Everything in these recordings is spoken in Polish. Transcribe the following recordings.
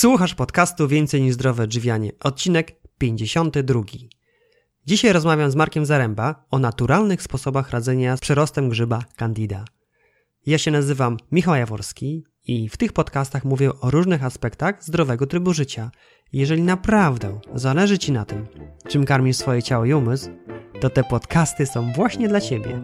Słuchasz podcastu Więcej niż zdrowe drzwianie, odcinek 52. Dzisiaj rozmawiam z Markiem Zaręba o naturalnych sposobach radzenia z przerostem grzyba Candida. Ja się nazywam Michał Jaworski i w tych podcastach mówię o różnych aspektach zdrowego trybu życia. Jeżeli naprawdę zależy Ci na tym, czym karmisz swoje ciało i umysł, to te podcasty są właśnie dla Ciebie.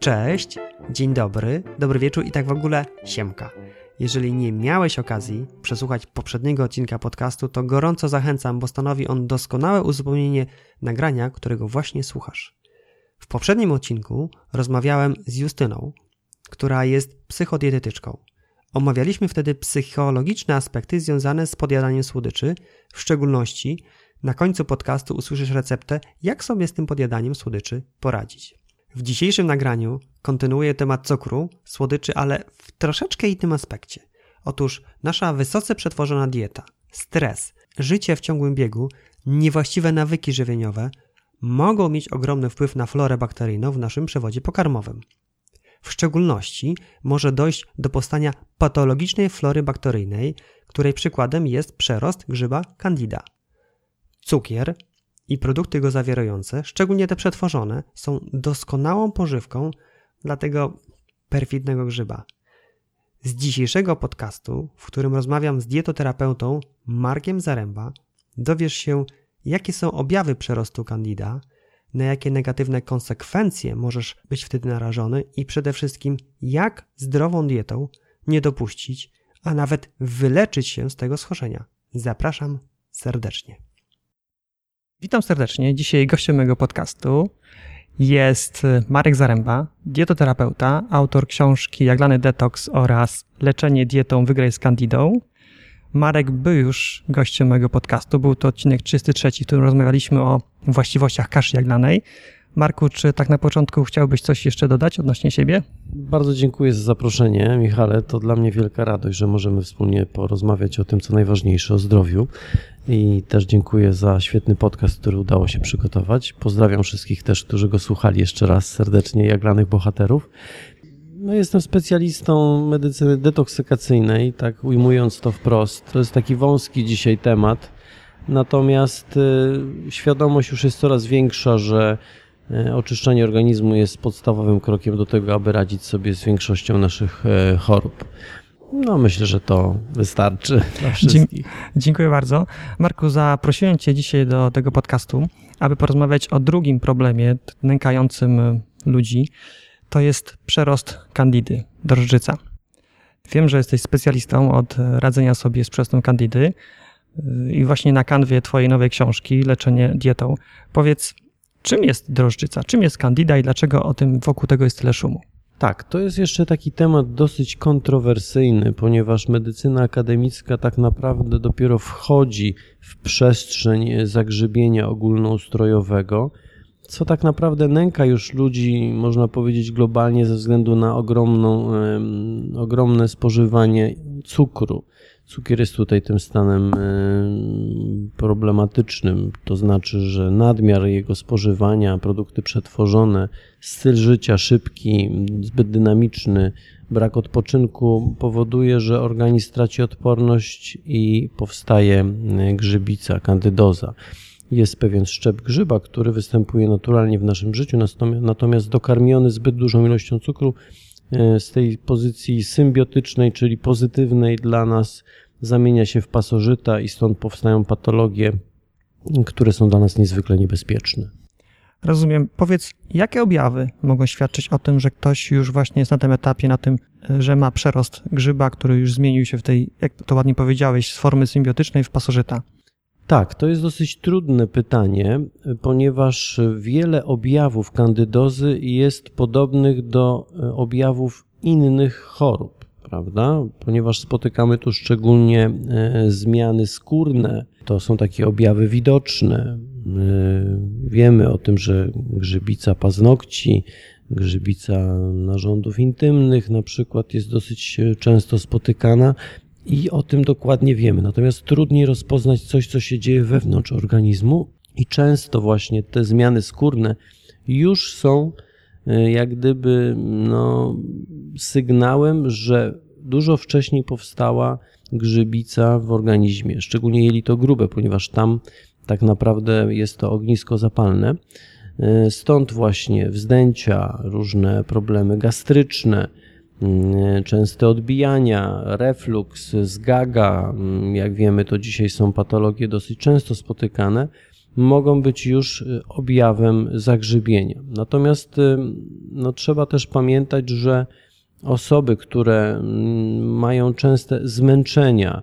Cześć, dzień dobry, dobry wieczór i tak w ogóle siemka. Jeżeli nie miałeś okazji przesłuchać poprzedniego odcinka podcastu, to gorąco zachęcam, bo stanowi on doskonałe uzupełnienie nagrania, którego właśnie słuchasz. W poprzednim odcinku rozmawiałem z Justyną, która jest psychodietetyczką. Omawialiśmy wtedy psychologiczne aspekty związane z podjadaniem słodyczy, w szczególności na końcu podcastu usłyszysz receptę, jak sobie z tym podjadaniem słodyczy poradzić. W dzisiejszym nagraniu kontynuuję temat cukru, słodyczy, ale w troszeczkę innym aspekcie. Otóż nasza wysoce przetworzona dieta, stres, życie w ciągłym biegu, niewłaściwe nawyki żywieniowe mogą mieć ogromny wpływ na florę bakteryjną w naszym przewodzie pokarmowym. W szczególności może dojść do powstania patologicznej flory bakteryjnej, której przykładem jest przerost grzyba candida. Cukier i produkty go zawierające, szczególnie te przetworzone, są doskonałą pożywką dla tego perfidnego grzyba. Z dzisiejszego podcastu, w którym rozmawiam z dietoterapeutą Markiem Zaręba, dowiesz się, jakie są objawy przerostu candida, na jakie negatywne konsekwencje możesz być wtedy narażony i przede wszystkim, jak zdrową dietą nie dopuścić, a nawet wyleczyć się z tego schorzenia. Zapraszam serdecznie. Witam serdecznie. Dzisiaj gościem mojego podcastu jest Marek Zaręba, dietoterapeuta, autor książki Jaglany Detox oraz Leczenie dietą wygraj z Candidą. Marek był już gościem mojego podcastu. Był to odcinek 33, w którym rozmawialiśmy o właściwościach kaszy jaglanej. Marku, czy tak na początku chciałbyś coś jeszcze dodać odnośnie siebie? Bardzo dziękuję za zaproszenie, Michale. To dla mnie wielka radość, że możemy wspólnie porozmawiać o tym, co najważniejsze, o zdrowiu. I też dziękuję za świetny podcast, który udało się przygotować. Pozdrawiam wszystkich też, którzy go słuchali jeszcze raz serdecznie, jaglanych bohaterów. No, jestem specjalistą medycyny detoksykacyjnej, tak ujmując to wprost. To jest taki wąski dzisiaj temat. Natomiast y, świadomość już jest coraz większa, że y, oczyszczanie organizmu jest podstawowym krokiem do tego, aby radzić sobie z większością naszych y, chorób. No, myślę, że to wystarczy dla wszystkich. Dziękuję bardzo. Marku, zaprosiłem Cię dzisiaj do tego podcastu, aby porozmawiać o drugim problemie nękającym ludzi. To jest przerost kandidy, drożdżyca. Wiem, że jesteś specjalistą od radzenia sobie z przerostem kandidy i właśnie na kanwie Twojej nowej książki Leczenie dietą. Powiedz, czym jest drożdżyca, czym jest kandida i dlaczego o tym wokół tego jest tyle szumu? Tak, to jest jeszcze taki temat dosyć kontrowersyjny, ponieważ medycyna akademicka tak naprawdę dopiero wchodzi w przestrzeń zagrzybienia ogólnoustrojowego, co tak naprawdę nęka już ludzi, można powiedzieć, globalnie ze względu na ogromną, ogromne spożywanie cukru. Cukier jest tutaj tym stanem problematycznym, to znaczy, że nadmiar jego spożywania, produkty przetworzone, styl życia szybki, zbyt dynamiczny, brak odpoczynku powoduje, że organizm traci odporność i powstaje grzybica, kandydoza. Jest pewien szczep grzyba, który występuje naturalnie w naszym życiu, natomiast dokarmiony zbyt dużą ilością cukru e, z tej pozycji symbiotycznej, czyli pozytywnej dla nas, zamienia się w pasożyta i stąd powstają patologie, które są dla nas niezwykle niebezpieczne. Rozumiem. Powiedz, jakie objawy mogą świadczyć o tym, że ktoś już właśnie jest na tym etapie, na tym, że ma przerost grzyba, który już zmienił się w tej, jak to ładnie powiedziałeś, z formy symbiotycznej w pasożyta? Tak, to jest dosyć trudne pytanie, ponieważ wiele objawów kandydozy jest podobnych do e, objawów innych chorób, prawda? Ponieważ spotykamy tu szczególnie e, zmiany skórne, to są takie objawy widoczne. E, wiemy o tym, że grzybica paznokci, grzybica narządów intymnych na przykład jest dosyć często spotykana i o tym dokładnie wiemy. Natomiast trudniej rozpoznać coś, co się dzieje wewnątrz organizmu, i często właśnie te zmiany skórne już są jak gdyby no, sygnałem, że dużo wcześniej powstała grzybica w organizmie, szczególnie jelito grube, ponieważ tam tak naprawdę jest to ognisko zapalne. Stąd właśnie wzdęcia, różne problemy gastryczne, częste odbijania, refluks, zgaga, jak wiemy, to dzisiaj są patologie dosyć często spotykane, mogą być już objawem zagrzybienia. Natomiast no, trzeba też pamiętać, że osoby, które mają częste zmęczenia,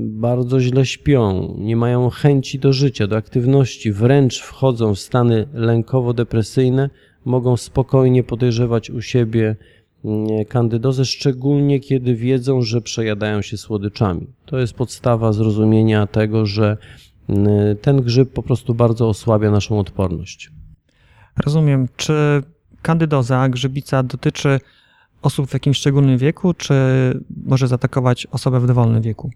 bardzo źle śpią, nie mają chęci do życia, do aktywności, wręcz wchodzą w stany lękowo-depresyjne, mogą spokojnie podejrzewać u siebie kandydozę, szczególnie kiedy wiedzą, że przejadają się słodyczami. To jest podstawa zrozumienia tego, że ten grzyb po prostu bardzo osłabia naszą odporność. Rozumiem. Czy kandydoza, grzybica dotyczy osób w jakimś szczególnym wieku, czy może zaatakować osobę w dowolnym wieku?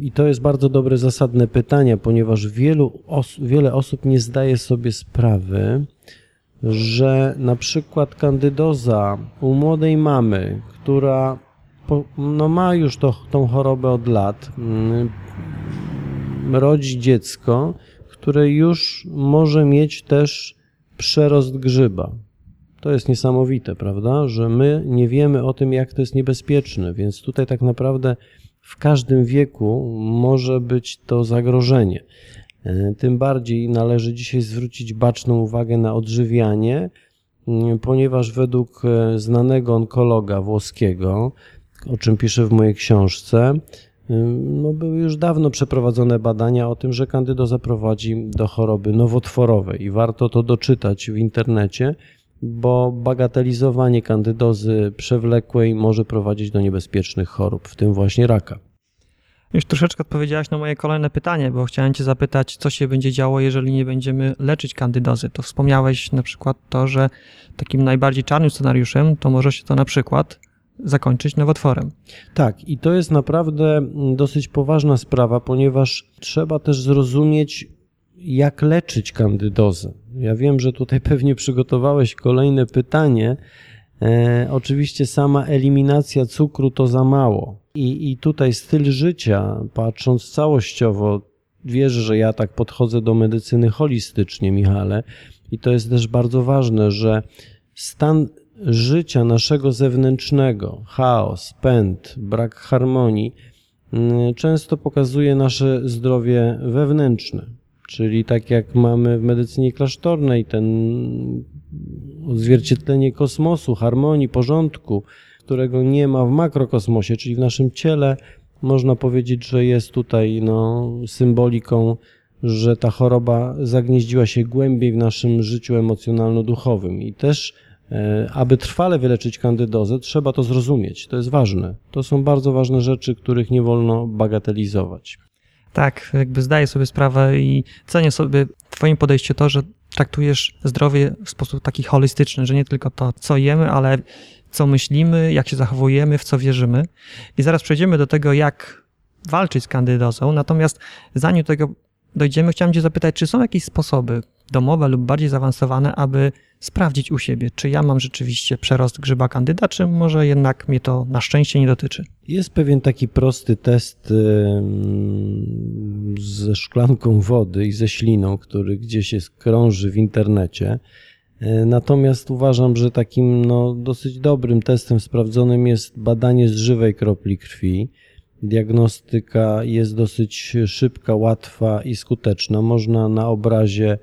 I to jest bardzo dobre, zasadne pytanie, ponieważ wielu os wiele osób nie zdaje sobie sprawy, że na przykład kandydoza u młodej mamy, która po, no ma już to, tą chorobę od lat, mm, rodzi dziecko, które już może mieć też przerost grzyba. To jest niesamowite, prawda? Że my nie wiemy o tym, jak to jest niebezpieczne, więc tutaj tak naprawdę w każdym wieku może być to zagrożenie. E, tym bardziej należy dzisiaj zwrócić baczną uwagę na odżywianie, mm, ponieważ według e, znanego onkologa włoskiego, o czym piszę w mojej książce, no były już dawno przeprowadzone badania o tym, że kandydoza prowadzi do choroby nowotworowej i warto to doczytać w internecie, bo bagatelizowanie kandydozy przewlekłej może prowadzić do niebezpiecznych chorób, w tym właśnie raka. Już troszeczkę odpowiedziałaś na moje kolejne pytanie, bo chciałem Cię zapytać, co się będzie działo, jeżeli nie będziemy leczyć kandydozy. To wspomniałeś na przykład to, że takim najbardziej czarnym scenariuszem to może się to na przykład zakończyć nowotworem. Tak, i to jest naprawdę dosyć poważna sprawa, ponieważ trzeba też zrozumieć, jak leczyć kandydozę. Ja wiem, że tutaj pewnie przygotowałeś kolejne pytanie. E, oczywiście sama eliminacja cukru to za mało. I, I tutaj styl życia, patrząc całościowo, wierzę, że ja tak podchodzę do medycyny holistycznie, Michale, i to jest też bardzo ważne, że stan życia naszego zewnętrznego, chaos, pęd, brak harmonii, mm, często pokazuje nasze zdrowie wewnętrzne. Czyli tak jak mamy w medycynie klasztornej ten odzwierciedlenie kosmosu, harmonii, porządku, którego nie ma w makrokosmosie, czyli w naszym ciele, można powiedzieć, że jest tutaj no, symboliką, że ta choroba zagnieździła się głębiej w naszym życiu emocjonalno-duchowym. I też, e, aby trwale wyleczyć kandydozę, trzeba to zrozumieć. To jest ważne. To są bardzo ważne rzeczy, których nie wolno bagatelizować. Tak, jakby zdaję sobie sprawę i cenię sobie w Twoim podejściu to, że traktujesz zdrowie w sposób taki holistyczny, że nie tylko to, co jemy, ale co myślimy, jak się zachowujemy, w co wierzymy. I zaraz przejdziemy do tego, jak walczyć z kandydozą. Natomiast zanim do tego dojdziemy, chciałem Cię zapytać, czy są jakieś sposoby domowe lub bardziej zaawansowane, aby sprawdzić u siebie, czy ja mam rzeczywiście przerost grzyba kandyda, czy może jednak mnie to na szczęście nie dotyczy. Jest pewien taki prosty test ze szklanką wody i ze śliną, który gdzieś jest krąży w internecie. E, natomiast uważam, że takim no, dosyć dobrym testem sprawdzonym jest badanie z żywej kropli krwi. Diagnostyka jest dosyć szybka, łatwa i skuteczna. Można na obrazie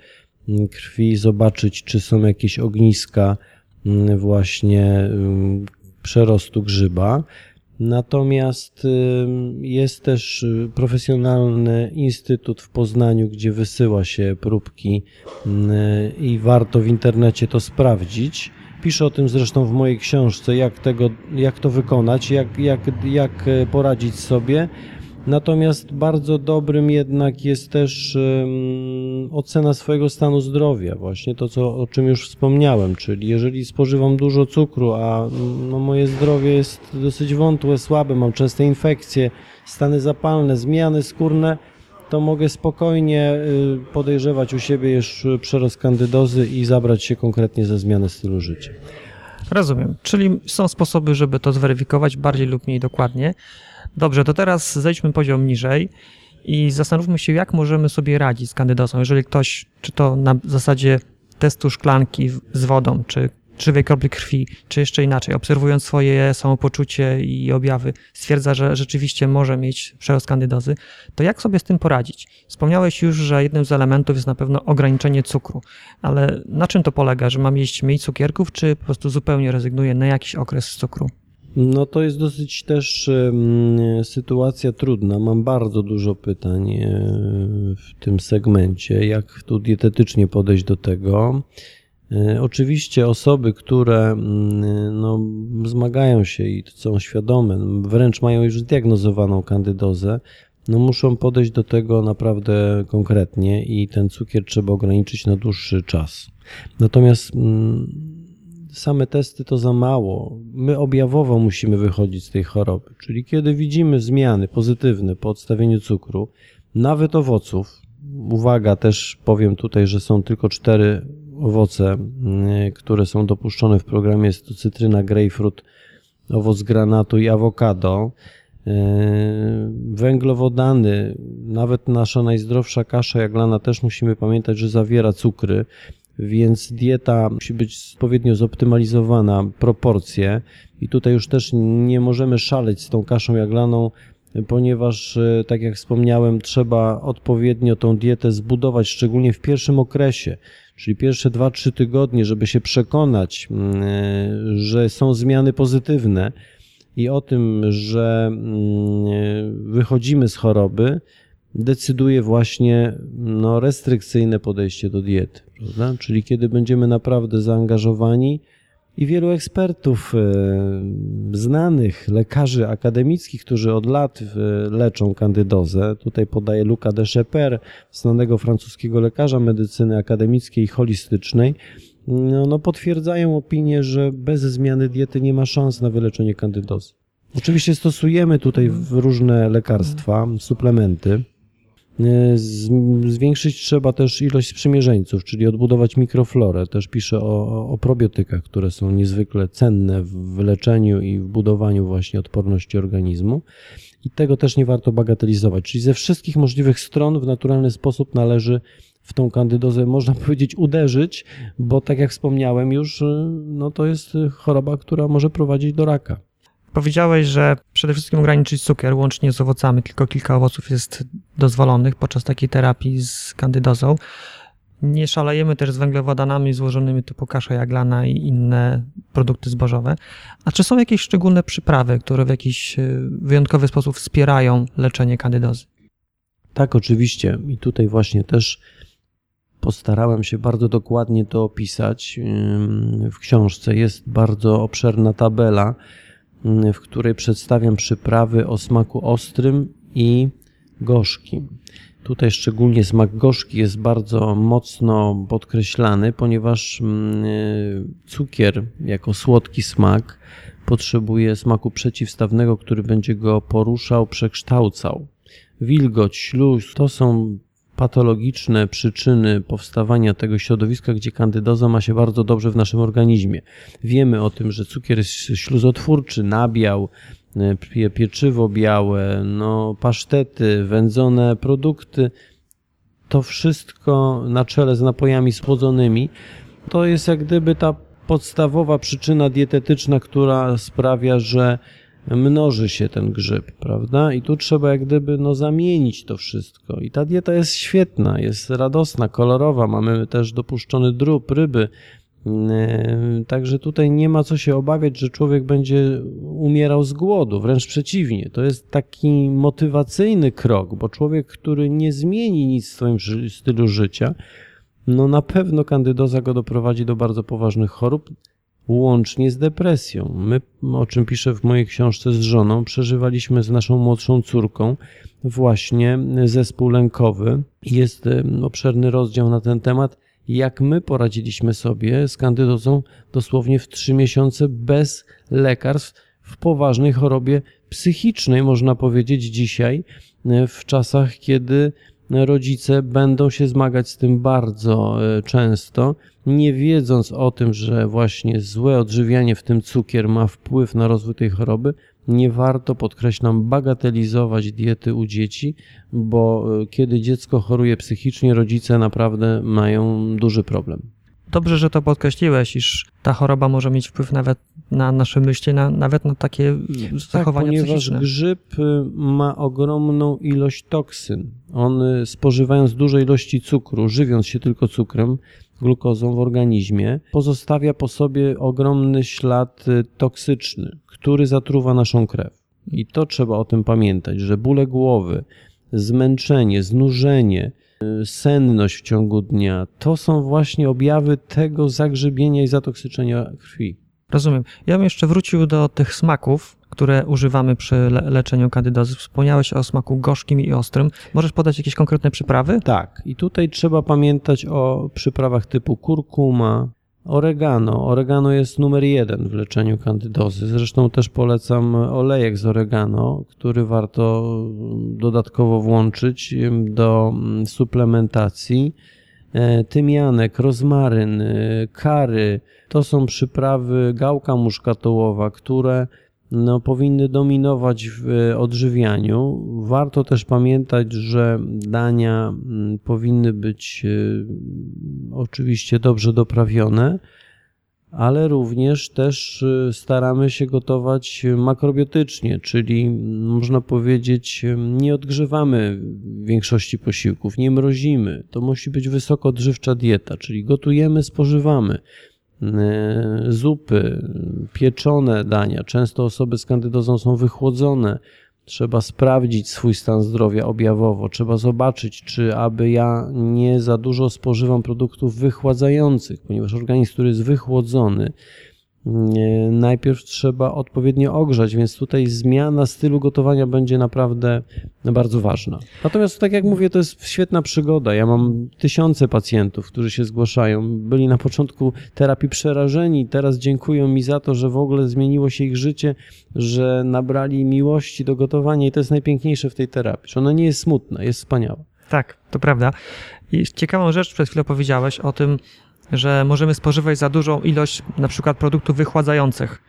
krwi zobaczyć, czy są jakieś ogniska mm, właśnie mm, przerostu grzyba. Natomiast jest też y, profesjonalny instytut w Poznaniu, gdzie wysyła się próbki i warto w internecie to sprawdzić. Piszę o tym zresztą w mojej książce, jak, tego, jak to wykonać, jak, jak, jak e, poradzić sobie. Natomiast bardzo dobrym jednak jest też um, ocena swojego stanu zdrowia, właśnie to, co, o czym już wspomniałem, czyli jeżeli spożywam dużo cukru, a no, moje zdrowie jest dosyć wątłe, słabe, mam częste infekcje, stany zapalne, zmiany skórne, to mogę spokojnie y, podejrzewać u siebie już przerost kandydozy i zabrać się konkretnie ze zmiany stylu życia. Rozumiem. Czyli są sposoby, żeby to zweryfikować bardziej lub mniej dokładnie. Dobrze, to teraz zejdźmy poziom niżej i zastanówmy się, jak możemy sobie radzić z kandydozą. Jeżeli ktoś, czy to na zasadzie testu szklanki z wodą, czy żywej kropli krwi, czy jeszcze inaczej, obserwując swoje samopoczucie i objawy, stwierdza, że rzeczywiście może mieć przerost kandydozy, to jak sobie z tym poradzić? Wspomniałeś już, że jednym z elementów jest na pewno ograniczenie cukru, ale na czym to polega, że mam jeść mniej cukierków, czy po prostu zupełnie rezygnuję na jakiś okres z cukru? No to jest dosyć też sytuacja trudna. Mam bardzo dużo pytań e, w tym segmencie, jak tu dietetycznie podejść do tego. E, oczywiście osoby, które mm, no, zmagają się i są świadome, wręcz mają już zdiagnozowaną kandydozę, no muszą podejść do tego naprawdę konkretnie i ten cukier trzeba ograniczyć na dłuższy czas. Natomiast mm, same testy to za mało. My objawowo musimy wychodzić z tej choroby, czyli kiedy widzimy zmiany pozytywne po odstawieniu cukru, nawet owoców, uwaga, też powiem tutaj, że są tylko cztery owoce, mm, które są dopuszczone w programie, jest to cytryna, grejpfrut, owoc granatu i awokado. E, węglowodany, nawet nasza najzdrowsza kasza jaglana też musimy pamiętać, że zawiera cukry, więc dieta musi być odpowiednio zoptymalizowana, proporcje i tutaj już też nie możemy szaleć z tą kaszą jaglaną, ponieważ, e, tak jak wspomniałem, trzeba odpowiednio tą dietę zbudować, szczególnie w pierwszym okresie czyli pierwsze 2-3 tygodnie, żeby się przekonać, mm, e, że są zmiany pozytywne i o tym, że mm, wychodzimy z choroby, decyduje właśnie no, restrykcyjne podejście do diety. Prawda? Czyli kiedy będziemy naprawdę zaangażowani, i wielu ekspertów e, znanych, lekarzy akademickich, którzy od lat e, leczą kandydozę. Tutaj podaję Luca de Cheper, znanego francuskiego lekarza medycyny akademickiej i holistycznej. No, no potwierdzają opinię, że bez zmiany diety nie ma szans na wyleczenie kandydozy. Oczywiście stosujemy tutaj różne lekarstwa, suplementy. E, zwiększyć trzeba też ilość sprzymierzeńców, czyli odbudować mikroflorę. Też piszę o, o probiotykach, które są niezwykle cenne w leczeniu i w budowaniu właśnie odporności organizmu. I tego też nie warto bagatelizować. Czyli ze wszystkich możliwych stron w naturalny sposób należy w tą kandydozę, można powiedzieć, uderzyć, bo tak jak wspomniałem już, no to jest choroba, która może prowadzić do raka. Powiedziałeś, że przede wszystkim ograniczyć cukier łącznie z owocami, tylko kilka owoców jest dozwolonych podczas takiej terapii z kandydozą. Nie szalejemy też z węglowodanami złożonymi typu kasza jaglana i inne produkty zbożowe. A czy są jakieś szczególne przyprawy, które w jakiś e, wyjątkowy sposób wspierają leczenie kandydozy? Tak, oczywiście. I tutaj właśnie też postarałem się bardzo dokładnie to opisać. W książce jest bardzo obszerna tabela w której przedstawiam przyprawy o smaku ostrym i gorzkim. Tutaj szczególnie smak gorzki jest bardzo mocno podkreślany, ponieważ mm, cukier jako słodki smak potrzebuje smaku przeciwstawnego, który będzie go poruszał, przekształcał. Wilgoć, śluz to są patologiczne przyczyny powstawania tego środowiska, gdzie kandydoza ma się bardzo dobrze w naszym organizmie. Wiemy o tym, że cukier jest śluzotwórczy, nabiał, pieczywo białe, no, pasztety, wędzone produkty. To wszystko na czele z napojami słodzonymi to jest jak gdyby ta podstawowa przyczyna dietetyczna, która sprawia, że mnoży się ten grzyb, prawda? I tu trzeba jak gdyby no, zamienić to wszystko. I ta dieta jest świetna, jest radosna, kolorowa, mamy też dopuszczony drób, ryby. Yy, także tutaj nie ma co się obawiać, że człowiek będzie umierał z głodu, wręcz przeciwnie. To jest taki motywacyjny krok, bo człowiek, który nie zmieni nic w swoim stylu życia, no na pewno kandydoza go doprowadzi do bardzo poważnych chorób, łącznie z depresją. My, o czym piszę w mojej książce z żoną, przeżywaliśmy z naszą młodszą córką właśnie zespół lękowy. Jest obszerny rozdział na ten temat, jak my poradziliśmy sobie z kandydozą dosłownie w trzy miesiące bez lekarstw w poważnej chorobie psychicznej, można powiedzieć dzisiaj, w czasach, kiedy rodzice będą się zmagać z tym bardzo e, często, nie wiedząc o tym, że właśnie złe odżywianie, w tym cukier, ma wpływ na rozwój tej choroby. Nie warto, podkreślam, bagatelizować diety u dzieci, bo e, kiedy dziecko choruje psychicznie, rodzice naprawdę mają duży problem. Dobrze, że to podkreśliłeś, iż ta choroba może mieć wpływ nawet na nasze myśli, na, nawet na takie zachowania tak, ponieważ psychiczne. grzyb y, ma ogromną ilość toksyn. On y, spożywając duże ilości cukru, żywiąc się tylko cukrem, glukozą w organizmie, pozostawia po sobie ogromny ślad y, toksyczny, który zatruwa naszą krew. I to trzeba o tym pamiętać, że bóle głowy, zmęczenie, znużenie, senność w ciągu dnia to są właśnie objawy tego zagrzybienia i zatoksyczenia krwi. Rozumiem. Ja bym jeszcze wrócił do tych smaków, które używamy przy le leczeniu kandydozy. Wspomniałeś o smaku gorzkim i ostrym. Możesz podać jakieś konkretne przyprawy? Tak. I tutaj trzeba pamiętać o przyprawach typu kurkuma, oregano. Oregano jest numer jeden w leczeniu kandydozy. Zresztą też polecam olejek z oregano, który warto dodatkowo włączyć do suplementacji E, tymianek, rozmaryn, e, kary. To są przyprawy gałka muszkatołowa, które no, powinny dominować w odżywianiu. Warto też pamiętać, że dania mm, powinny być e, oczywiście dobrze doprawione ale również też y, staramy się gotować makrobiotycznie, czyli można powiedzieć, nie odgrzewamy większości posiłków, nie mrozimy. To musi być wysoko odżywcza dieta, czyli gotujemy, spożywamy zupy, pieczone dania. Często osoby z kandydozą są wychłodzone, Trzeba sprawdzić swój stan zdrowia objawowo. Trzeba zobaczyć, czy aby ja nie za dużo spożywam produktów wychładzających, ponieważ organizm, który jest wychłodzony, najpierw trzeba odpowiednio ogrzać, więc tutaj zmiana stylu gotowania będzie naprawdę bardzo ważna. Natomiast, tak jak mówię, to jest świetna przygoda. Ja mam tysiące pacjentów, którzy się zgłaszają. Byli na początku terapii przerażeni, teraz dziękują mi za to, że w ogóle zmieniło się ich życie, że nabrali miłości do gotowania i to jest najpiękniejsze w tej terapii, że ona nie jest smutna, jest wspaniała. Tak, to prawda. I ciekawą rzecz przed chwilą powiedziałeś o tym, że możemy spożywać za dużą ilość na przykład produktów wychładzających.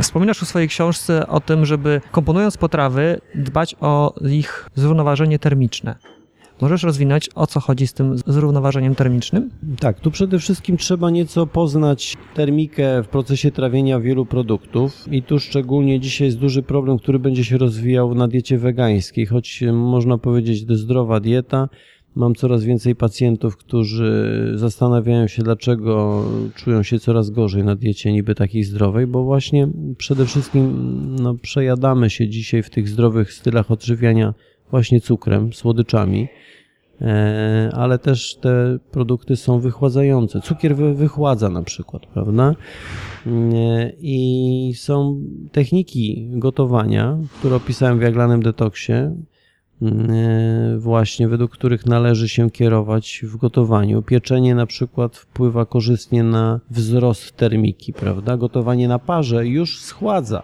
Wspominasz w swojej książce o tym, żeby komponując potrawy, dbać o ich zrównoważenie termiczne. Możesz rozwinąć, o co chodzi z tym zrównoważeniem termicznym? Tak, tu przede wszystkim trzeba nieco poznać termikę w procesie trawienia wielu produktów i tu szczególnie dzisiaj jest duży problem, który będzie się rozwijał na diecie wegańskiej, choć można powiedzieć, że zdrowa dieta, Mam coraz więcej pacjentów, którzy zastanawiają się, dlaczego czują się coraz gorzej na diecie niby takiej zdrowej, bo właśnie przede wszystkim no, przejadamy się dzisiaj w tych zdrowych stylach odżywiania właśnie cukrem, słodyczami, e, ale też te produkty są wychładzające. Cukier wychładza na przykład, prawda? E, I są techniki gotowania, które opisałem w jaglanym detoksie, właśnie według których należy się kierować w gotowaniu. Pieczenie na przykład wpływa korzystnie na wzrost termiki, prawda? Gotowanie na parze już schładza.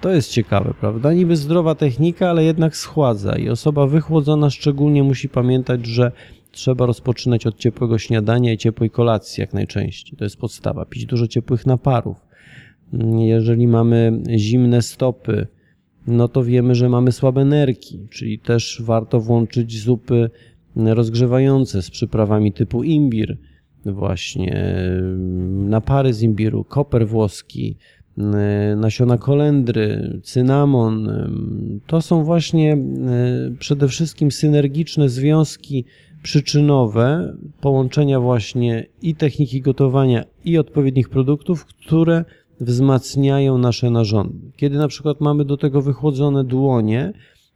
To jest ciekawe, prawda? Niby zdrowa technika, ale jednak schładza i osoba wychłodzona szczególnie musi pamiętać, że trzeba rozpoczynać od ciepłego śniadania i ciepłej kolacji jak najczęściej. To jest podstawa. Pić dużo ciepłych naparów. Jeżeli mamy zimne stopy, no to wiemy, że mamy słabe nerki, czyli też warto włączyć zupy rozgrzewające z przyprawami typu imbir, właśnie napary z imbiru, koper włoski, nasiona kolendry, cynamon. To są właśnie przede wszystkim synergiczne związki przyczynowe połączenia właśnie i techniki gotowania i odpowiednich produktów, które wzmacniają nasze narządy. Kiedy na przykład mamy do tego wychłodzone dłonie,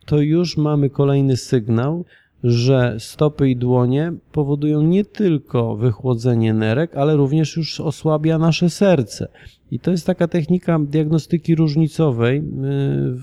to już mamy kolejny sygnał, że stopy i dłonie powodują nie tylko wychłodzenie nerek, ale również już osłabia nasze serce. I to jest taka technika diagnostyki różnicowej y,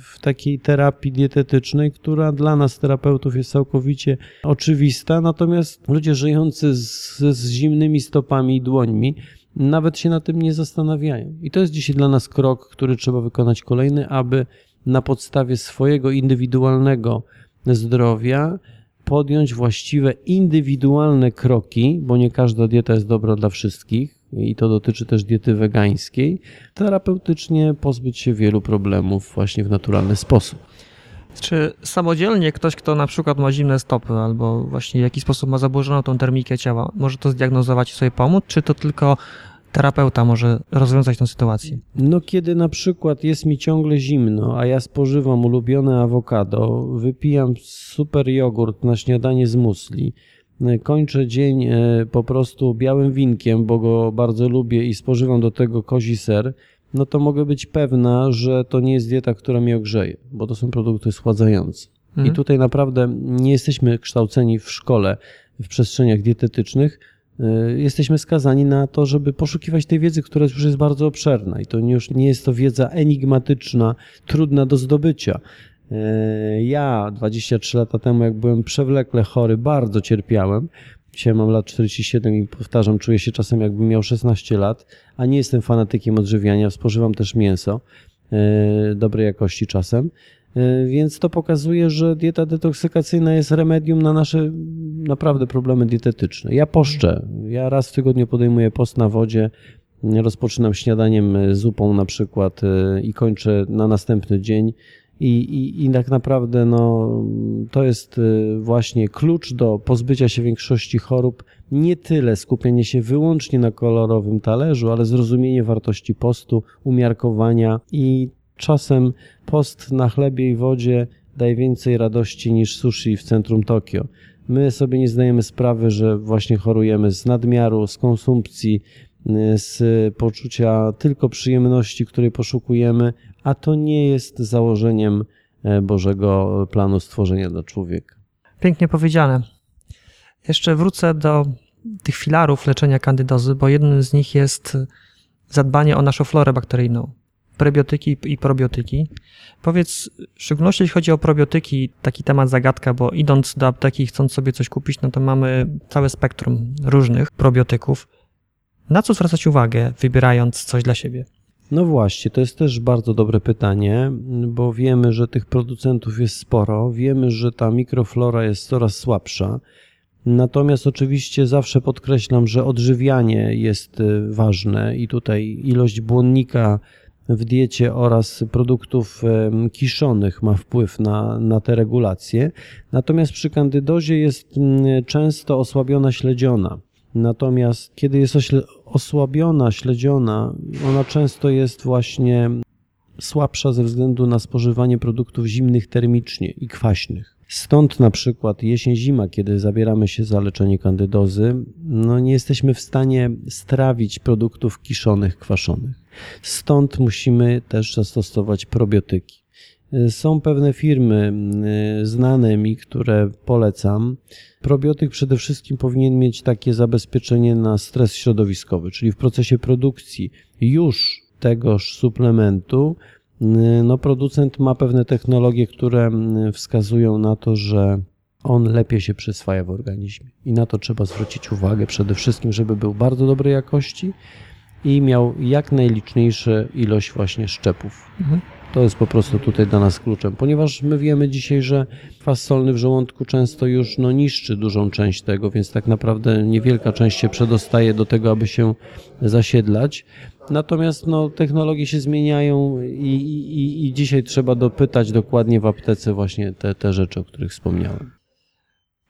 w takiej terapii dietetycznej, która dla nas terapeutów jest całkowicie oczywista, natomiast ludzie żyjący z, z zimnymi stopami i dłońmi nawet się na tym nie zastanawiają. I to jest dzisiaj dla nas krok, który trzeba wykonać kolejny, aby na podstawie swojego indywidualnego zdrowia podjąć właściwe, indywidualne kroki, bo nie każda dieta jest dobra dla wszystkich i to dotyczy też diety wegańskiej, terapeutycznie pozbyć się wielu problemów właśnie w naturalny sposób. Czy samodzielnie ktoś, kto na przykład ma zimne stopy albo właśnie w jakiś sposób ma zaburzoną tą termikę ciała, może to zdiagnozować i sobie pomóc, czy to tylko terapeuta może rozwiązać tę sytuację? No kiedy na przykład jest mi ciągle zimno, a ja spożywam ulubione awokado, wypijam super jogurt na śniadanie z musli, kończę dzień e, po prostu białym winkiem, bo go bardzo lubię i spożywam do tego kozi ser, no to mogę być pewna, że to nie jest dieta, która mnie ogrzeje, bo to są produkty schładzające. Mhm. I tutaj naprawdę nie jesteśmy kształceni w szkole, w przestrzeniach dietetycznych, y, jesteśmy skazani na to, żeby poszukiwać tej wiedzy, która już jest bardzo obszerna i to już nie jest to wiedza enigmatyczna, trudna do zdobycia. Y, ja 23 lata temu, jak byłem przewlekle chory, bardzo cierpiałem, Dzisiaj mam lat 47 i powtarzam, czuję się czasem jakbym miał 16 lat, a nie jestem fanatykiem odżywiania, spożywam też mięso yy, dobrej jakości czasem. Yy, więc to pokazuje, że dieta detoksykacyjna jest remedium na nasze naprawdę problemy dietetyczne. Ja poszczę. Ja raz w tygodniu podejmuję post na wodzie. Rozpoczynam śniadaniem zupą na przykład i kończę na następny dzień i, i, I tak naprawdę no, to jest y, właśnie klucz do pozbycia się większości chorób. Nie tyle skupienie się wyłącznie na kolorowym talerzu, ale zrozumienie wartości postu, umiarkowania i czasem post na chlebie i wodzie daje więcej radości niż sushi w centrum Tokio. My sobie nie zdajemy sprawy, że właśnie chorujemy z nadmiaru, z konsumpcji, z poczucia tylko przyjemności, której poszukujemy, a to nie jest założeniem e, Bożego planu stworzenia dla człowieka. Pięknie powiedziane. Jeszcze wrócę do tych filarów leczenia kandydozy, bo jednym z nich jest zadbanie o naszą florę bakteryjną. Prebiotyki i probiotyki. Powiedz, w szczególności jeśli chodzi o probiotyki, taki temat zagadka, bo idąc do apteki chcąc sobie coś kupić, no to mamy całe spektrum różnych probiotyków. Na co zwracać uwagę, wybierając coś dla siebie? No właśnie, to jest też bardzo dobre pytanie, bo wiemy, że tych producentów jest sporo, wiemy, że ta mikroflora jest coraz słabsza. Natomiast oczywiście zawsze podkreślam, że odżywianie jest y, ważne i tutaj ilość błonnika w diecie oraz produktów kiszonych ma wpływ na, na te regulacje. Natomiast przy kandydozie jest mm, często osłabiona śledziona. Natomiast kiedy jest osłabiona, śledziona, ona często jest właśnie słabsza ze względu na spożywanie produktów zimnych termicznie i kwaśnych. Stąd na przykład jesień-zima, kiedy zabieramy się za leczenie kandydozy, no nie jesteśmy w stanie strawić produktów kiszonych, kwaszonych. Stąd musimy też zastosować probiotyki. Są pewne firmy y, znane mi, które polecam. Probiotyk przede wszystkim powinien mieć takie zabezpieczenie na stres środowiskowy, czyli w procesie produkcji już tegoż suplementu y, no, producent ma pewne technologie, które y, wskazują na to, że on lepiej się przyswaja w organizmie. I na to trzeba zwrócić uwagę przede wszystkim, żeby był bardzo dobrej jakości i miał jak najliczniejsze ilość właśnie szczepów. Mhm. To jest po prostu tutaj dla nas kluczem, ponieważ my wiemy dzisiaj, że kwas solny w żołądku często już no, niszczy dużą część tego, więc tak naprawdę niewielka część się przedostaje do tego, aby się zasiedlać. Natomiast no, technologie się zmieniają i, i, i dzisiaj trzeba dopytać dokładnie w aptece właśnie te, te rzeczy, o których wspomniałem.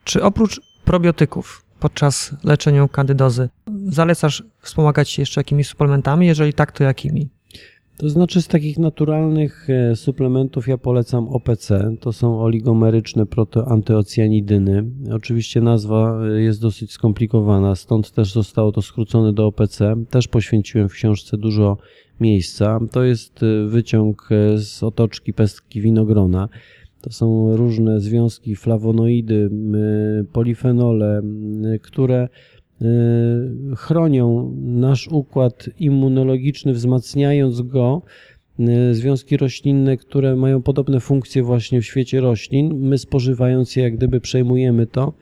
Czy oprócz probiotyków podczas leczenia kandydozy zalecasz wspomagać się jeszcze jakimiś suplementami? Jeżeli tak, to jakimi? To znaczy z takich naturalnych e, suplementów ja polecam OPC. To są oligomeryczne protoantyocjanidyny. Oczywiście nazwa e, jest dosyć skomplikowana, stąd też zostało to skrócone do OPC. Też poświęciłem w książce dużo miejsca. To jest e, wyciąg z otoczki pestki winogrona. To są różne związki, flawonoidy, polifenole, które chronią nasz układ immunologiczny, wzmacniając go. Y, związki roślinne, które mają podobne funkcje właśnie w świecie roślin, my spożywając je, jak gdyby przejmujemy to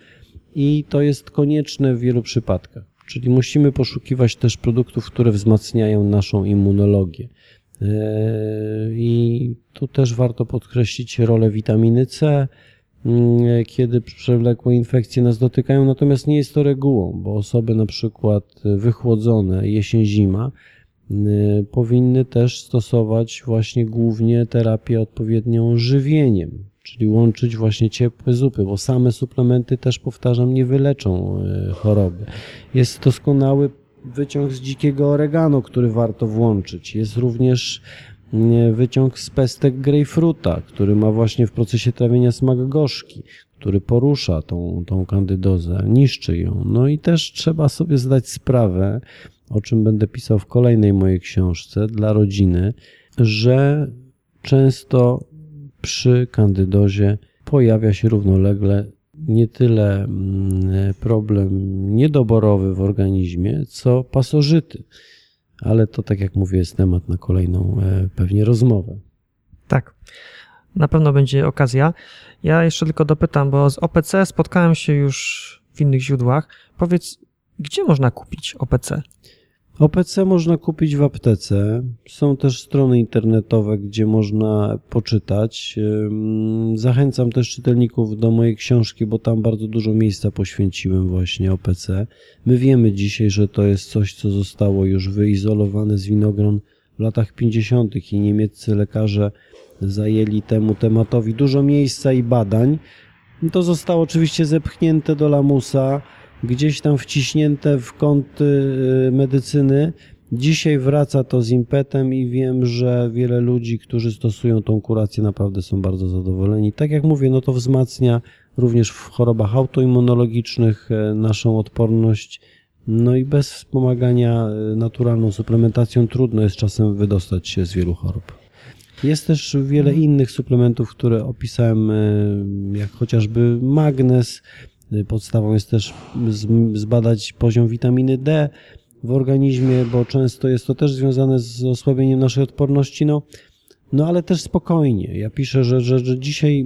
i to jest konieczne w wielu przypadkach. Czyli musimy poszukiwać też produktów, które wzmacniają naszą immunologię. Y, I tu też warto podkreślić rolę witaminy C, kiedy przewlekłe infekcje nas dotykają, natomiast nie jest to regułą, bo osoby na przykład wychłodzone jesień-zima y, powinny też stosować właśnie głównie terapię odpowiednią żywieniem, czyli łączyć właśnie ciepłe zupy, bo same suplementy też powtarzam nie wyleczą y, choroby. Jest doskonały wyciąg z dzikiego oregano, który warto włączyć. Jest również wyciąg z pestek grejpfruta, który ma właśnie w procesie trawienia smak gorzki, który porusza tą, tą kandydozę, niszczy ją. No i też trzeba sobie zdać sprawę, o czym będę pisał w kolejnej mojej książce dla rodziny, że często przy kandydozie pojawia się równolegle nie tyle mm, problem niedoborowy w organizmie, co pasożyty ale to tak jak mówię, jest temat na kolejną e, pewnie rozmowę. Tak, na pewno będzie okazja. Ja jeszcze tylko dopytam, bo z OPC spotkałem się już w innych źródłach. Powiedz, gdzie można kupić OPC? OPC można kupić w aptece. Są też strony internetowe, gdzie można poczytać. Zachęcam też czytelników do mojej książki, bo tam bardzo dużo miejsca poświęciłem właśnie OPC. My wiemy dzisiaj, że to jest coś, co zostało już wyizolowane z winogron w latach 50. i niemieccy lekarze zajęli temu tematowi dużo miejsca i badań. To zostało oczywiście zepchnięte do lamusa gdzieś tam wciśnięte w kąty y, medycyny. Dzisiaj wraca to z impetem i wiem, że wiele ludzi, którzy stosują tą kurację, naprawdę są bardzo zadowoleni. Tak jak mówię, no to wzmacnia również w chorobach autoimmunologicznych e, naszą odporność. No i bez wspomagania e, naturalną suplementacją trudno jest czasem wydostać się z wielu chorób. Jest też wiele innych suplementów, które opisałem, jak chociażby magnez, Podstawą jest też zbadać poziom witaminy D w organizmie, bo często jest to też związane z osłabieniem naszej odporności. No, no ale też spokojnie. Ja piszę, że, że, że dzisiaj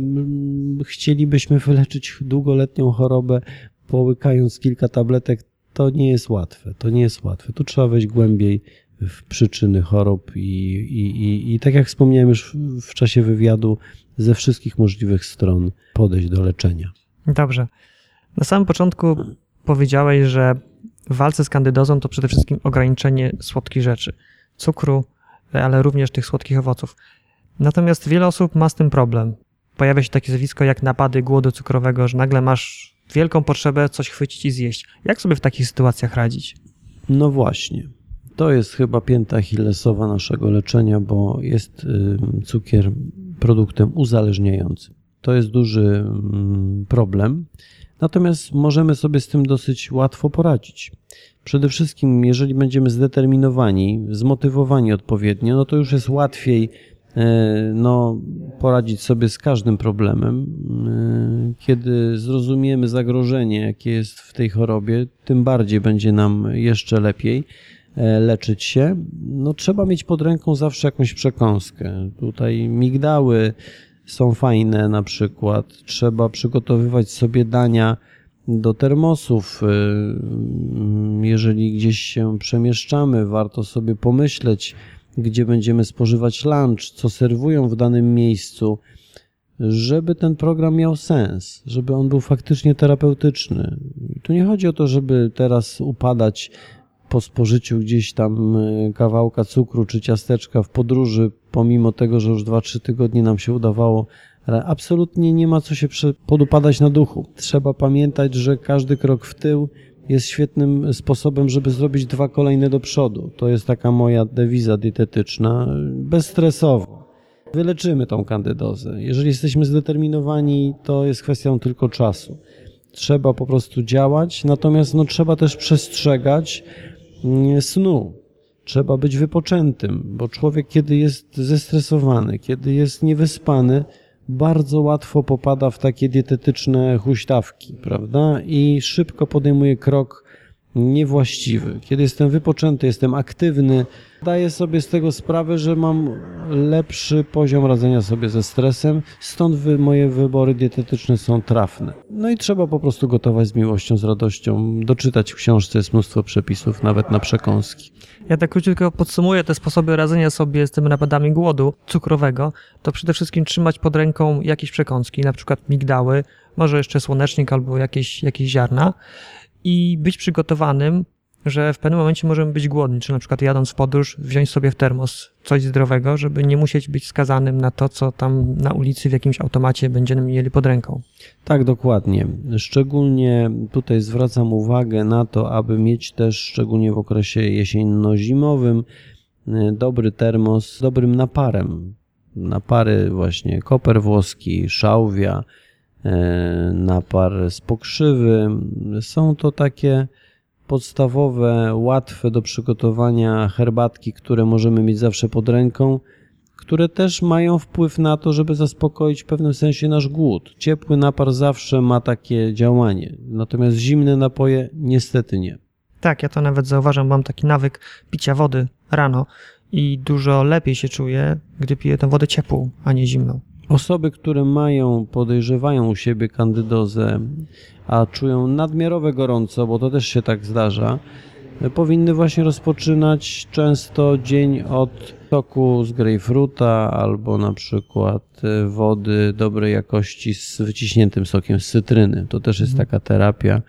chcielibyśmy wyleczyć długoletnią chorobę, połykając kilka tabletek. To nie jest łatwe. To nie jest łatwe. Tu trzeba wejść głębiej w przyczyny chorób i, i, i, i tak jak wspomniałem już w czasie wywiadu, ze wszystkich możliwych stron podejść do leczenia. Dobrze. Na samym początku powiedziałeś, że w walce z kandydozą to przede wszystkim ograniczenie słodkich rzeczy, cukru, ale również tych słodkich owoców. Natomiast wiele osób ma z tym problem. Pojawia się takie zjawisko jak napady głodu cukrowego, że nagle masz wielką potrzebę coś chwycić i zjeść. Jak sobie w takich sytuacjach radzić? No właśnie. To jest chyba pięta Achillesowa naszego leczenia, bo jest cukier produktem uzależniającym. To jest duży problem. Natomiast możemy sobie z tym dosyć łatwo poradzić. Przede wszystkim, jeżeli będziemy zdeterminowani, zmotywowani odpowiednio, no to już jest łatwiej e, no, poradzić sobie z każdym problemem. E, kiedy zrozumiemy zagrożenie, jakie jest w tej chorobie, tym bardziej będzie nam jeszcze lepiej e, leczyć się. No, trzeba mieć pod ręką zawsze jakąś przekąskę. Tutaj migdały, są fajne na przykład. Trzeba przygotowywać sobie dania do termosów. Y, jeżeli gdzieś się przemieszczamy, warto sobie pomyśleć, gdzie będziemy spożywać lunch, co serwują w danym miejscu, żeby ten program miał sens, żeby on był faktycznie terapeutyczny. Tu nie chodzi o to, żeby teraz upadać po spożyciu gdzieś tam y, kawałka cukru czy ciasteczka w podróży, pomimo tego, że już 2-3 tygodnie nam się udawało, absolutnie nie ma co się podupadać na duchu. Trzeba pamiętać, że każdy krok w tył jest świetnym sposobem, żeby zrobić dwa kolejne do przodu. To jest taka moja dewiza dietetyczna, bezstresowo. Wyleczymy tą kandydozę. Jeżeli jesteśmy zdeterminowani, to jest kwestią tylko czasu. Trzeba po prostu działać, natomiast no, trzeba też przestrzegać, snu. Trzeba być wypoczętym, bo człowiek, kiedy jest zestresowany, kiedy jest niewyspany, bardzo łatwo popada w takie dietetyczne huśtawki, prawda? I szybko podejmuje krok niewłaściwy. Kiedy jestem wypoczęty, jestem aktywny, daję sobie z tego sprawę, że mam lepszy poziom radzenia sobie ze stresem, stąd wy, moje wybory dietetyczne są trafne. No i trzeba po prostu gotować z miłością, z radością. Doczytać w książce jest mnóstwo przepisów, nawet na przekąski. Ja tak króciutko podsumuję te sposoby radzenia sobie z tymi napadami głodu cukrowego. To przede wszystkim trzymać pod ręką jakieś przekąski, na przykład migdały, może jeszcze słonecznik albo jakieś, jakieś ziarna i być przygotowanym, że w pewnym momencie możemy być głodni, czy na przykład jadąc w podróż, wziąć sobie w termos coś zdrowego, żeby nie musieć być skazanym na to, co tam na ulicy w jakimś automacie będziemy mieli pod ręką. Tak, dokładnie. Szczególnie tutaj zwracam uwagę na to, aby mieć też, szczególnie w okresie jesienno-zimowym, dobry termos z dobrym naparem. Napary właśnie koper włoski, szałwia, napar z pokrzywy. Są to takie podstawowe, łatwe do przygotowania herbatki, które możemy mieć zawsze pod ręką, które też mają wpływ na to, żeby zaspokoić w pewnym sensie nasz głód. Ciepły napar zawsze ma takie działanie, natomiast zimne napoje niestety nie. Tak, ja to nawet zauważam, mam taki nawyk picia wody rano i dużo lepiej się czuję, gdy piję tę wodę ciepłą, a nie zimną. Osoby, które mają, podejrzewają u siebie kandydozę, a czują nadmiarowe gorąco, bo to też się tak zdarza, powinny właśnie rozpoczynać często dzień od soku z grejpfruta albo na przykład wody dobrej jakości z wyciśniętym sokiem z cytryny. To też jest mhm. taka terapia,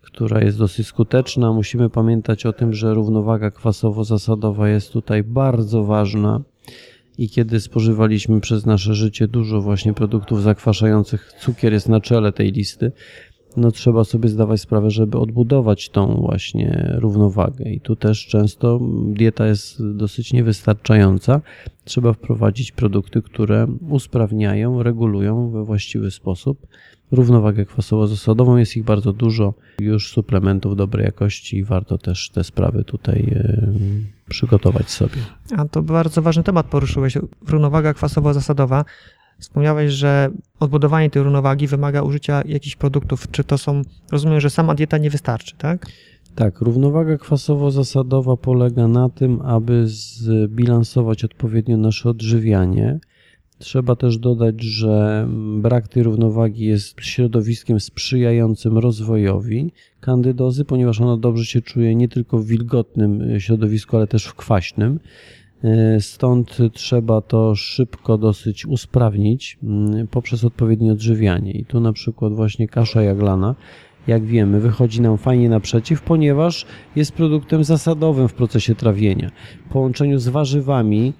która jest dosyć skuteczna. Musimy pamiętać o tym, że równowaga kwasowo-zasadowa jest tutaj bardzo ważna i kiedy spożywaliśmy przez nasze życie dużo właśnie produktów zakwaszających, cukier jest na czele tej listy, no trzeba sobie zdawać sprawę, żeby odbudować tą właśnie równowagę. I tu też często dieta jest dosyć niewystarczająca. Trzeba wprowadzić produkty, które usprawniają, regulują we właściwy sposób równowagę kwasowo-zasadową. Jest ich bardzo dużo, już suplementów dobrej jakości i warto też te sprawy tutaj przygotować sobie. A to bardzo ważny temat poruszyłeś. Równowaga kwasowo-zasadowa. Wspomniałeś, że odbudowanie tej równowagi wymaga użycia jakichś produktów. Czy to są, rozumiem, że sama dieta nie wystarczy, tak? Tak, równowaga kwasowo-zasadowa polega na tym, aby zbilansować odpowiednio nasze odżywianie. Trzeba też dodać, że brak tej równowagi jest środowiskiem sprzyjającym rozwojowi kandydozy, ponieważ ona dobrze się czuje nie tylko w wilgotnym środowisku, ale też w kwaśnym. E, stąd trzeba to szybko dosyć usprawnić mm, poprzez odpowiednie odżywianie. I tu na przykład właśnie kasza jaglana, jak wiemy, wychodzi nam fajnie naprzeciw, ponieważ jest produktem zasadowym w procesie trawienia. W połączeniu z warzywami,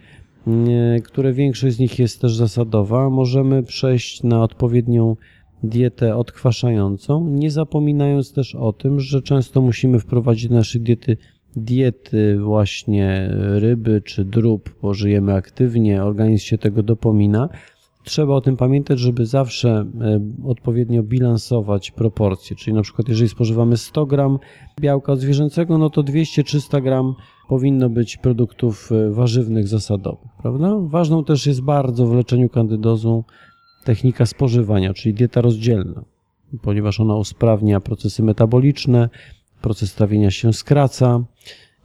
które większość z nich jest też zasadowa, możemy przejść na odpowiednią dietę odkwaszającą, nie zapominając też o tym, że często musimy wprowadzić do naszej diety diety właśnie ryby czy drób, bo żyjemy aktywnie, organizm się tego dopomina. Trzeba o tym pamiętać, żeby zawsze e, odpowiednio bilansować proporcje, czyli na przykład jeżeli spożywamy 100 gram białka zwierzęcego, no to 200-300 gram powinno być produktów e, warzywnych zasadowych, prawda? Ważną też jest bardzo w leczeniu kandydozą technika spożywania, czyli dieta rozdzielna, ponieważ ona usprawnia procesy metaboliczne, proces trawienia się skraca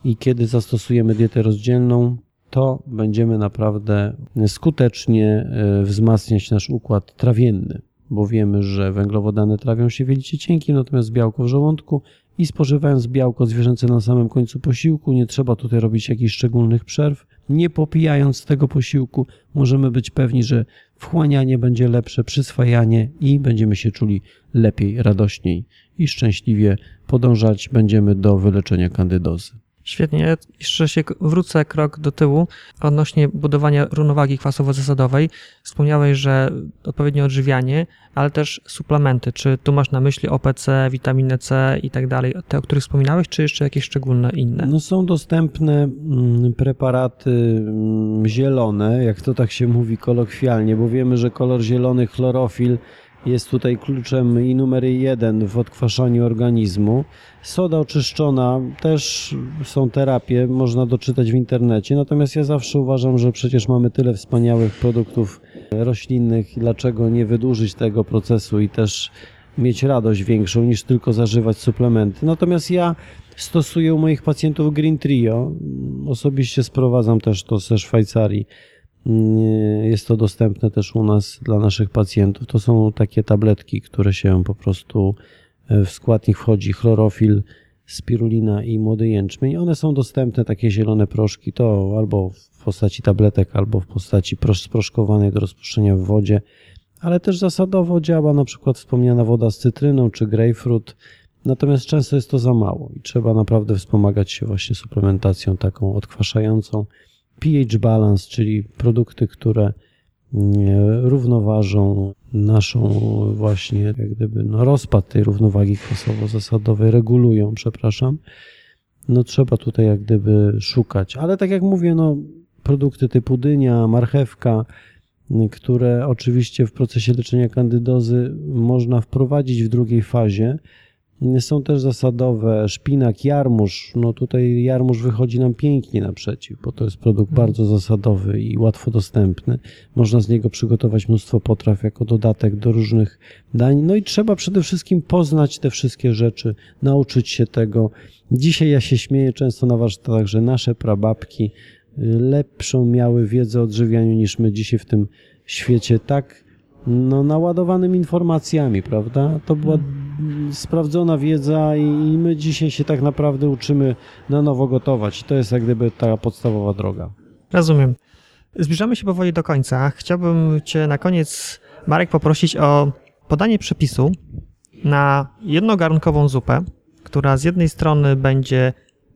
i kiedy zastosujemy dietę rozdzielną, to będziemy naprawdę skutecznie e, wzmacniać nasz układ trawienny, bo wiemy, że węglowodany trawią się w jelicie cienkim, natomiast białko w żołądku i spożywając białko zwierzęce na samym końcu posiłku, nie trzeba tutaj robić jakichś szczególnych przerw. Nie popijając tego posiłku, możemy być pewni, że wchłanianie będzie lepsze, przyswajanie i będziemy się czuli lepiej, radośniej i szczęśliwie podążać będziemy do wyleczenia kandydozy. Świetnie. Jeszcze się wrócę krok do tyłu odnośnie budowania równowagi kwasowo-zasadowej. Wspomniałeś, że odpowiednie odżywianie, ale też suplementy. Czy tu masz na myśli OPC, witaminę C i tak dalej, te, o których wspominałeś, czy jeszcze jakieś szczególne inne? No są dostępne mm, preparaty mm, zielone, jak to tak się mówi kolokwialnie, bo wiemy, że kolor zielony, chlorofil jest tutaj kluczem i numer jeden w odkwaszaniu organizmu. Soda oczyszczona też są terapie, można doczytać w internecie. Natomiast ja zawsze uważam, że przecież mamy tyle wspaniałych produktów roślinnych, dlaczego nie wydłużyć tego procesu i też mieć radość większą niż tylko zażywać suplementy. Natomiast ja Stosuję u moich pacjentów Green Trio. Osobiście sprowadzam też to ze Szwajcarii. Jest to dostępne też u nas dla naszych pacjentów. To są takie tabletki, które się po prostu w składnik wchodzi chlorofil, spirulina i młody jęczmień. One są dostępne, takie zielone proszki, to albo w postaci tabletek, albo w postaci sproszkowanej do rozpuszczenia w wodzie, ale też zasadowo działa na przykład wspomniana woda z cytryną czy grapefruit, natomiast często jest to za mało i trzeba naprawdę wspomagać się właśnie suplementacją taką odkwaszającą. pH balance, czyli produkty, które równoważą naszą właśnie jak gdyby no, rozpad tej równowagi kwasowo-zasadowej, regulują, przepraszam, no trzeba tutaj jak gdyby szukać. Ale tak jak mówię, no produkty typu dynia, marchewka, które oczywiście w procesie leczenia kandydozy można wprowadzić w drugiej fazie, są też zasadowe szpinak, jarmuż. No tutaj jarmuż wychodzi nam pięknie naprzeciw, bo to jest produkt mhm. bardzo zasadowy i łatwo dostępny. Można z niego przygotować mnóstwo potraw jako dodatek do różnych dań. No i trzeba przede wszystkim poznać te wszystkie rzeczy, nauczyć się tego. Dzisiaj ja się śmieję często na warsztatach, że nasze prababki y, lepszą miały wiedzę o odżywianiu niż my dzisiaj w tym świecie tak no, naładowanym informacjami, prawda? To była sprawdzona wiedza i my dzisiaj się tak naprawdę uczymy na nowo gotować. I to jest jak gdyby ta podstawowa droga. Rozumiem. Zbliżamy się powoli do końca. Chciałbym Cię na koniec, Marek, poprosić o podanie przepisu na jednogarnkową zupę, która z jednej strony będzie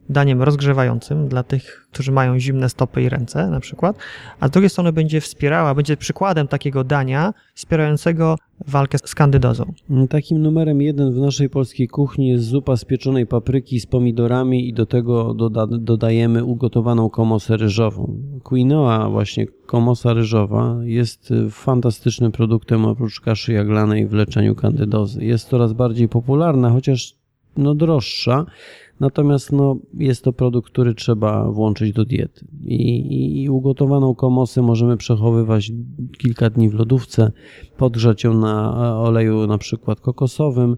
daniem rozgrzewającym dla tych, którzy mają zimne stopy i ręce na przykład, a z drugiej strony będzie wspierała, będzie przykładem takiego dania wspierającego walkę z kandydozą. Takim numerem jeden w naszej polskiej kuchni jest zupa z pieczonej papryki z pomidorami i do tego doda dodajemy ugotowaną komosę ryżową. Quinoa, właśnie komosa ryżowa, jest fantastycznym produktem oprócz kaszy jaglanej w leczeniu kandydozy. Jest coraz bardziej popularna, chociaż no droższa, Natomiast no, jest to produkt, który trzeba włączyć do diety. I, I, ugotowaną komosę możemy przechowywać kilka dni w lodówce, podgrzać ją na oleju na przykład kokosowym.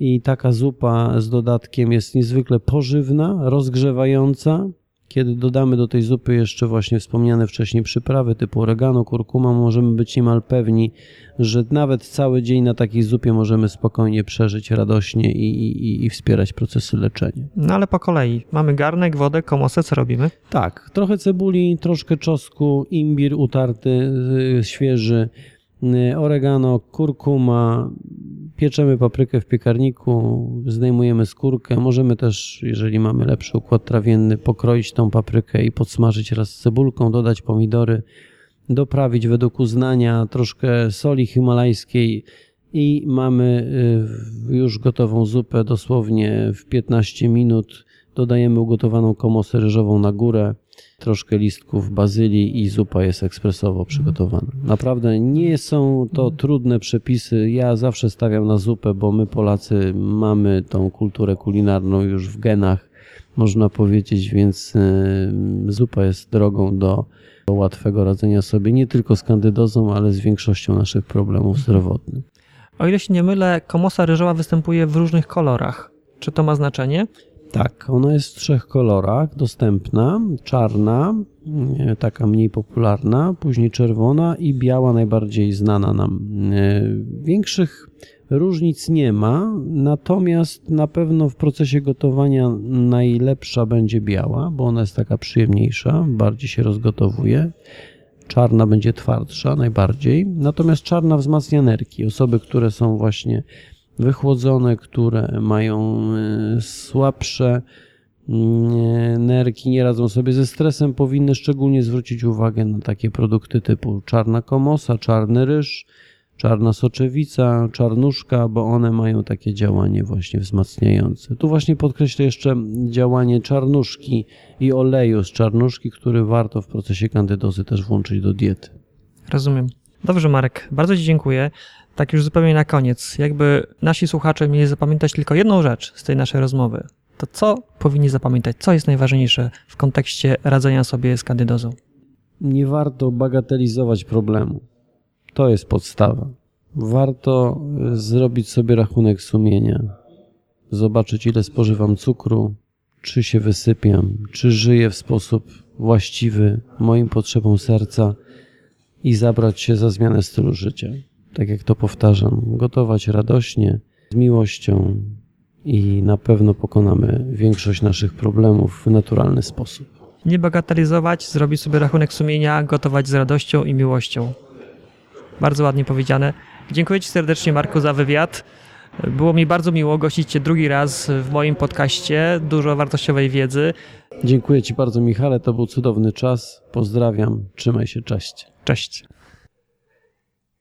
I taka zupa z dodatkiem jest niezwykle pożywna, rozgrzewająca, kiedy dodamy do tej zupy jeszcze właśnie wspomniane wcześniej przyprawy typu oregano, kurkuma, możemy być niemal pewni, że nawet cały dzień na takiej zupie możemy spokojnie przeżyć radośnie i, i, i wspierać procesy leczenia. No ale po kolei. Mamy garnek, wodę, komosę, co robimy? Tak, trochę cebuli, troszkę czosnku, imbir utarty, y, świeży, y, oregano, kurkuma, pieczemy paprykę w piekarniku, zdejmujemy skórkę. Możemy też, jeżeli mamy lepszy układ trawienny, pokroić tą paprykę i podsmażyć raz z cebulką, dodać pomidory, doprawić według uznania troszkę soli himalajskiej i mamy y, już gotową zupę dosłownie w 15 minut. Dodajemy ugotowaną komosę ryżową na górę troszkę listków bazylii i zupa jest ekspresowo przygotowana. Naprawdę nie są to trudne przepisy. Ja zawsze stawiam na zupę, bo my Polacy mamy tą kulturę kulinarną już w genach, można powiedzieć, więc zupa jest drogą do, do łatwego radzenia sobie nie tylko z kandydozą, ale z większością naszych problemów zdrowotnych. O ile się nie mylę, komosa ryżowa występuje w różnych kolorach. Czy to ma znaczenie? Tak, ona jest w trzech kolorach dostępna. Czarna, taka mniej popularna, później czerwona i biała, najbardziej znana nam. E, większych różnic nie ma, natomiast na pewno w procesie gotowania najlepsza będzie biała, bo ona jest taka przyjemniejsza, bardziej się rozgotowuje. Czarna będzie twardsza najbardziej, natomiast czarna wzmacnia nerki. Osoby, które są właśnie wychłodzone, które mają e, słabsze mm, nerki, nie radzą sobie ze stresem, powinny szczególnie zwrócić uwagę na takie produkty typu czarna komosa, czarny ryż, czarna soczewica, czarnuszka, bo one mają takie działanie właśnie wzmacniające. Tu właśnie podkreślę jeszcze działanie czarnuszki i oleju z czarnuszki, który warto w procesie kandydozy też włączyć do diety. Rozumiem. Dobrze, Marek, bardzo Ci dziękuję tak już zupełnie na koniec, jakby nasi słuchacze mieli zapamiętać tylko jedną rzecz z tej naszej rozmowy, to co powinni zapamiętać? Co jest najważniejsze w kontekście radzenia sobie z kandydozą? Nie warto bagatelizować problemu. To jest podstawa. Warto e, zrobić sobie rachunek sumienia, zobaczyć ile spożywam cukru, czy się wysypiam, czy żyję w sposób właściwy moim potrzebom serca i zabrać się za zmianę stylu życia. Tak jak to powtarzam, gotować radośnie, z miłością i na pewno pokonamy większość naszych problemów w naturalny sposób. Nie bagatelizować, zrobić sobie rachunek sumienia, gotować z radością i miłością. Bardzo ładnie powiedziane. Dziękuję Ci serdecznie, Marku, za wywiad. Było mi bardzo miło gościć Cię drugi raz w moim podcaście. Dużo wartościowej wiedzy. Dziękuję Ci bardzo, Michale. To był cudowny czas. Pozdrawiam. Trzymaj się. Cześć. Cześć.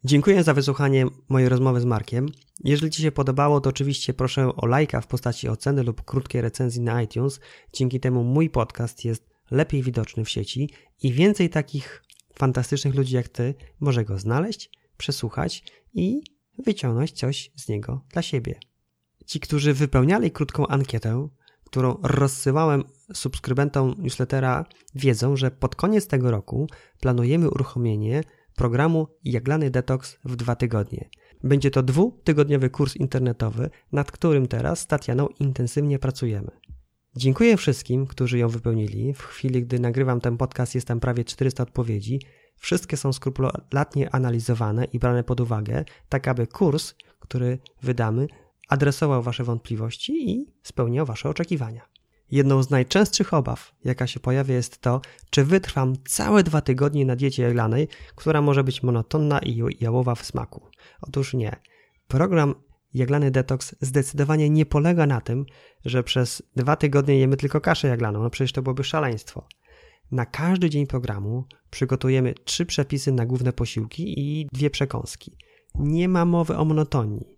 Dziękuję za wysłuchanie mojej rozmowy z Markiem. Jeżeli Ci się podobało, to oczywiście proszę o lajka w postaci oceny lub krótkiej recenzji na iTunes. Dzięki temu mój podcast jest lepiej widoczny w sieci i więcej takich fantastycznych ludzi jak Ty może go znaleźć, przesłuchać i wyciągnąć coś z niego dla siebie. Ci, którzy wypełniali krótką ankietę, którą rozsyłałem subskrybentom newslettera, wiedzą, że pod koniec tego roku planujemy uruchomienie programu Jaglany Detox w dwa tygodnie. Będzie to dwutygodniowy kurs internetowy, nad którym teraz z Tatianą intensywnie pracujemy. Dziękuję wszystkim, którzy ją wypełnili. W chwili, gdy nagrywam ten podcast, jest tam prawie 400 odpowiedzi. Wszystkie są skrupulatnie analizowane i brane pod uwagę, tak aby kurs, który wydamy, adresował Wasze wątpliwości i spełniał Wasze oczekiwania. Jedną z najczęstszych obaw, jaka się pojawia, jest to, czy wytrwam całe dwa tygodnie na diecie jaglanej, która może być monotonna i jałowa w smaku. Otóż nie. Program Jaglany Detox zdecydowanie nie polega na tym, że przez dwa tygodnie jemy tylko kaszę jaglaną. No przecież to byłoby szaleństwo. Na każdy dzień programu przygotujemy trzy przepisy na główne posiłki i dwie przekąski. Nie ma mowy o monotonii.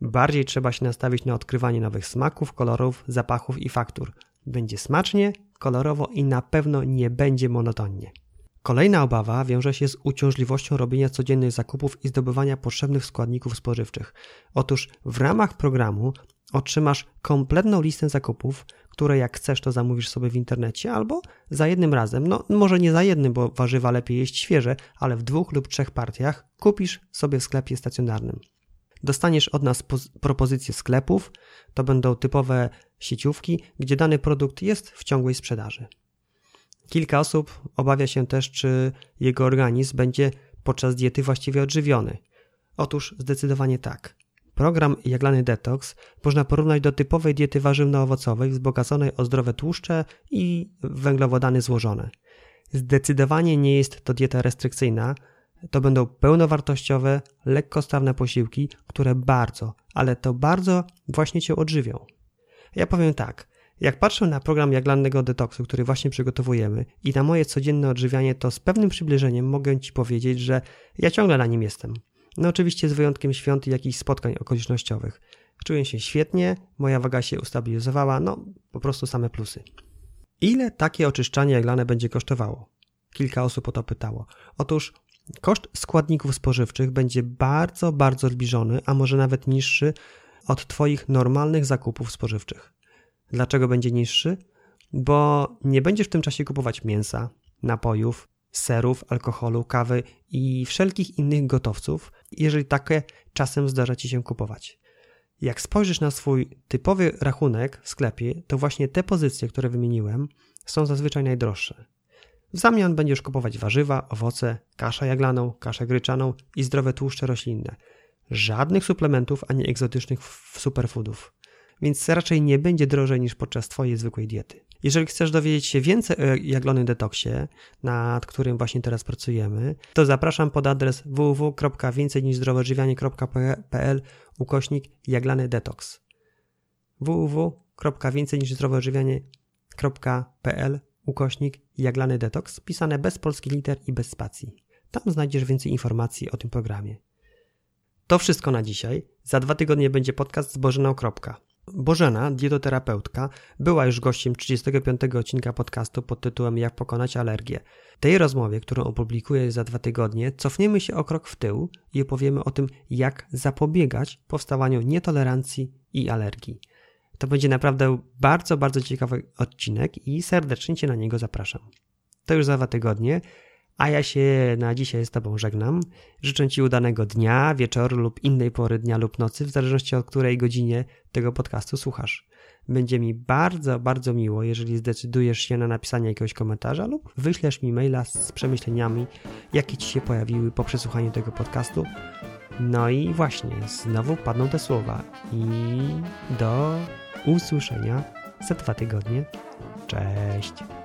Bardziej trzeba się nastawić na odkrywanie nowych smaków, kolorów, zapachów i faktur. Będzie smacznie, kolorowo i na pewno nie będzie monotonnie. Kolejna obawa wiąże się z uciążliwością robienia codziennych zakupów i zdobywania potrzebnych składników spożywczych. Otóż w ramach programu otrzymasz kompletną listę zakupów, które jak chcesz to zamówisz sobie w internecie albo za jednym razem, no może nie za jednym, bo warzywa lepiej jeść świeże, ale w dwóch lub trzech partiach kupisz sobie w sklepie stacjonarnym. Dostaniesz od nas propozycje sklepów, to będą typowe sieciówki, gdzie dany produkt jest w ciągłej sprzedaży. Kilka osób obawia się też, czy jego organizm będzie podczas diety właściwie odżywiony. Otóż zdecydowanie tak. Program Jaglany Detox można porównać do typowej diety warzywno-owocowej wzbogaconej o zdrowe tłuszcze i węglowodany złożone. Zdecydowanie nie jest to dieta restrykcyjna, to będą pełnowartościowe, lekkostrawne posiłki, które bardzo, ale to bardzo właśnie Cię odżywią. Ja powiem tak, jak patrzę na program jaglannego detoksu, który właśnie przygotowujemy i na moje codzienne odżywianie, to z pewnym przybliżeniem mogę Ci powiedzieć, że ja ciągle na nim jestem. No oczywiście z wyjątkiem świąt i jakichś spotkań okolicznościowych. Czuję się świetnie, moja waga się ustabilizowała, no po prostu same plusy. Ile takie oczyszczanie jaglane będzie kosztowało? Kilka osób o to pytało. Otóż koszt składników spożywczych będzie bardzo, bardzo zbliżony, a może nawet niższy od Twoich normalnych zakupów spożywczych. Dlaczego będzie niższy? Bo nie będziesz w tym czasie kupować mięsa, napojów, serów, alkoholu, kawy i wszelkich innych gotowców, jeżeli takie czasem zdarza Ci się kupować. Jak spojrzysz na swój typowy rachunek w sklepie, to właśnie te pozycje, które wymieniłem, są zazwyczaj najdroższe. W zamian będziesz kupować warzywa, owoce, kaszę jaglaną, kaszę gryczaną i zdrowe tłuszcze roślinne. Żadnych suplementów ani egzotycznych superfoodów więc raczej nie będzie drożej niż podczas Twojej zwykłej diety. Jeżeli chcesz dowiedzieć się więcej o jaglonym detoksie, nad którym właśnie teraz pracujemy, to zapraszam pod adres www.więcejniżzdrowoodżywianie.pl ukośnik jaglany detoks www.więcejniżzdrowoodżywianie.pl ukośnik jaglany detoks pisane bez polskich liter i bez spacji. Tam znajdziesz więcej informacji o tym programie. To wszystko na dzisiaj. Za dwa tygodnie będzie podcast z Bożeną. Bożena, dietoterapeutka, była już gościem 35 odcinka podcastu pod tytułem Jak pokonać alergię. Tej rozmowie, którą opublikuję za dwa tygodnie, cofniemy się o krok w tył i opowiemy o tym, jak zapobiegać powstawaniu nietolerancji i alergii. To będzie naprawdę bardzo, bardzo ciekawy odcinek i serdecznie Cię na niego zapraszam. To już za dwa tygodnie. A ja się na dzisiaj z Tobą żegnam. Życzę Ci udanego dnia, wieczoru lub innej pory dnia lub nocy, w zależności od której godzinie tego podcastu słuchasz. Będzie mi bardzo, bardzo miło, jeżeli zdecydujesz się na napisanie jakiegoś komentarza lub wyślesz mi maila z przemyśleniami, jakie ci się pojawiły po przesłuchaniu tego podcastu. No i właśnie, znowu padną te słowa. I do usłyszenia za dwa tygodnie. Cześć!